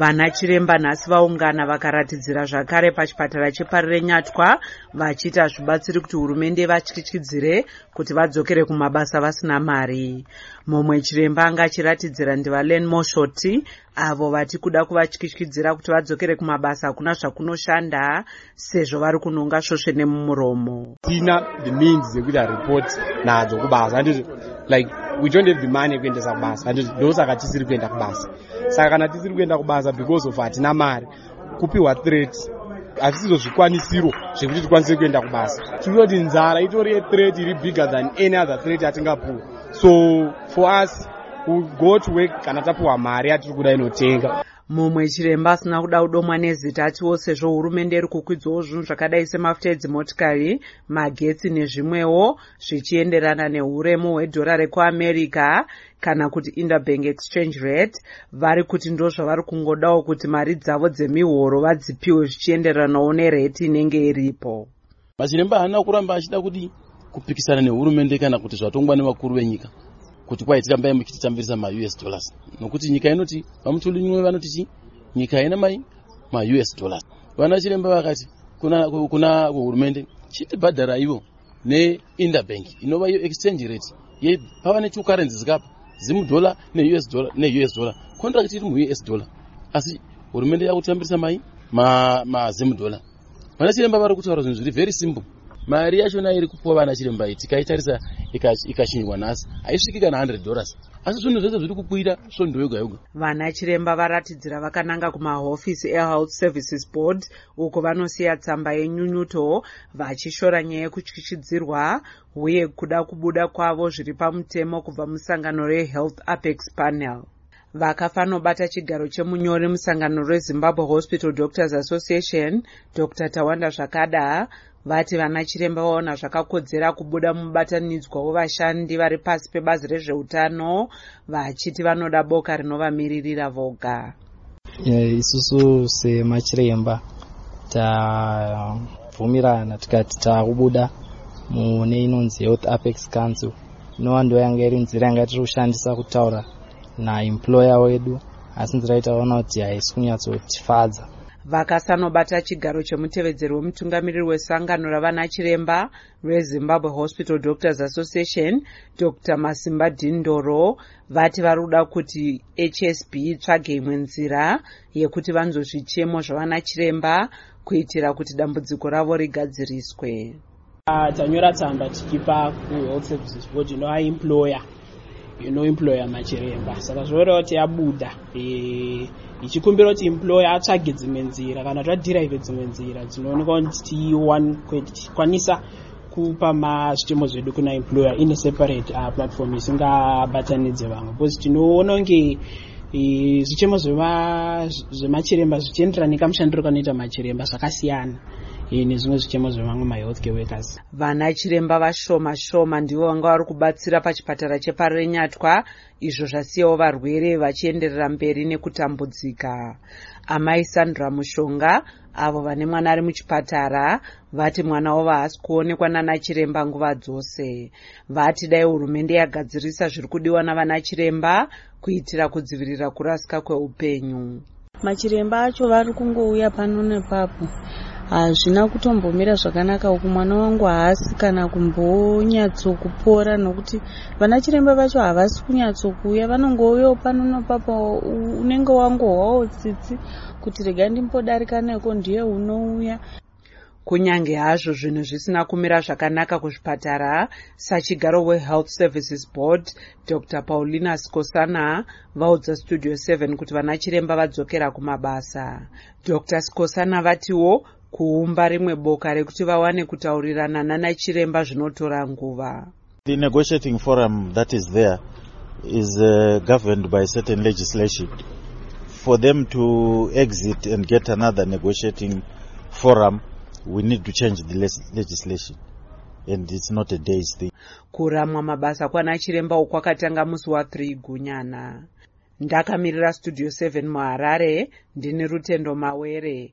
vana chiremba nhasi vaungana vakaratidzira zvakare pachipatara cheparire nyatwa vachiita zvibatsiri kuti hurumende vatyityidzire kuti vadzokere kumabasa vasina mari. Mumwe chiremba anga achiratidzira ndivalen moshoti avo vati kuda kuvatyityidzira kuti vadzokere kumabasa hakuna zvakunoshanda sezvo vari kunonga svosve nemumuromo tina the means dzekuti aripoti nadzo kubasa. Handiti like we don't have the money ekuendesa kubasa handiti ndosaka tisiri kuenda kubasa. Saka kana tisiri kuenda kubasa because of hatina mari kupiwa threat hazisizo zvikwanisiro zvekuti tikwanise kuenda kubasa. Tinoti nzara itori yethreat iri bigger than any other threat yatingapuwa so for us we go to work kana tapiwa mari yatiri kuda inotenga mumwe chiremba asina kuda kudomwa nezita atiwo sezvo hurumende iri kukwidzawo zvinhu zvakadai semafuta edzimotikari magetsi nezvimwewo zvichienderana neuremu hwedhora rekuamerica kana kuti interbank exchange rate. Vari kuti ndo zvavari kungodawo kuti mari dzavo dzemihoro vadzipiwe zvichienderanawo nereti inenge iripo. Machiremba haana kuramba achida kuti kupikisana nehurumende kana kuti zvatongwa nevakuru venyika kuti kwai tirambai muchititambirisa maus dollars. Nokuti nyika inoti vamutulunyumwe vanoti chi nyika haina mai maus dollars. Vana chiremba vakati kuna, kuna hurumende chitibhadhara ivo neinterbank inova iyo exchange rate pava nechukarenzi dzikapa zimudollar neus dollar neus dollar. Contract iri muus dollar. Asi hurumende yakutambirisa mai mazimudollar vana chiremba vari kutaura zvinhu zviri very simple mari yachona iri kupiwa vana chiremba iyi tikaitarisa ikachinjwa nhasi. Haisviki kana 100 dollars. Asi zvinhu zvese zviri kukwira svondo yoga yoga. Vana chiremba varatidzira vakananga kumahofisi ehealth services board uko vanosiya tsamba yenyunyuto vachishora nyaya yekutyityidzirwa uye kuda kubuda kwavo zviri pamutemo kubva musangano rehealth apex panel. Vakafanobata chigaro chemunyori musangano rezimbabwe hospital doctors association dr tawanda zvakada vati vana chiremba vaona zvakakodzera kubuda mubatanidzwa wevashandi vari pasi pebazi rezveutano vachiti vanoda boka rinovamiririra voga. Isusu semachiremba tabvumirana tikati taakubuda mune inonzi health apex council. Inova ndo yanga iri nzira yanga tiri kushandisa kutaura naemployer wedu asi nzira itaona kuti haisi kunyatsotifadza vakasanobata chigaro chemutevedzeri wemutungamiriri wesangano ravana chiremba rezimbabwe hospital doctors association dr. Masimba dindoro vati vari kuda kuti hsb itsvage imwe nzira yekuti vanzwe zvichemo zvavana chiremba kuitira kuti dambudziko ravo rigadziriswe. Tanyora tsamba tichipa kuhealth services board inoaemployer inoemploya machiremba. Saka zvorewa kuti yabuda ichikumbira kuti employer atsvage dzimwe nzira kana tadhiraivhe dzimwe nzira dzinoonekwa kuti tikwanisa kupa mazvitemo zvedu kuna employer ine separate uh, platform isingabatanidze vamwe. Bcause tinoona kunge zvichemo zvemachiremba zvichienderana nekamushandiro kanoita machiremba zvakasiyana nezvimwe zvichemo zvevamwe mahealth care workers. Vana chiremba vashoma shoma ndivo vanga vari kubatsira pachipatara cheparire nyatwa izvo zvasiyawo varwere vachienderera mberi nekutambudzika. Amai sandra mushonga avo vane mwana ari muchipatara vati mwana wavo haasi kuonekwa nana chiremba nguva dzose. Vati dai hurumende yagadzirisa zviri kudiwa navana chiremba kuitira kudzivirira kurasika kweupenyu. Machiremba acho vari kungouya pano nepapo hazvina kutombomira zvakanaka uku mwana wangu haasi kana kumbonyatsokupora nokuti vana chiremba vacho havasi kunyatsokuuya vanongouyawo pano nepapo unenge wangohwawo tsitsi kuti rega ndimbodarika neko ndiye unouya. Kunyange hazvo zvinhu zvisina kumira zvakanaka kuzvipatara sachigaro wehealth services board dr. Paulina skosana vaudza studio 7 kuti vana chiremba vadzokera kumabasa. Dr. Skosana vatiwo kuumba rimwe boka rekuti vawane kutaurirana nana chiremba zvinotora nguva. The negotiating forum that is there is uh, governed by certain legislation. For them to exit and get another negotiating forum we need to change the legislation. And it's not a day's thing. Kuramwa mabasa kwana chiremba uku kwakatanga musi wa3 gunyana. Ndakamirira studio 7 muharare ndini rutendo mawere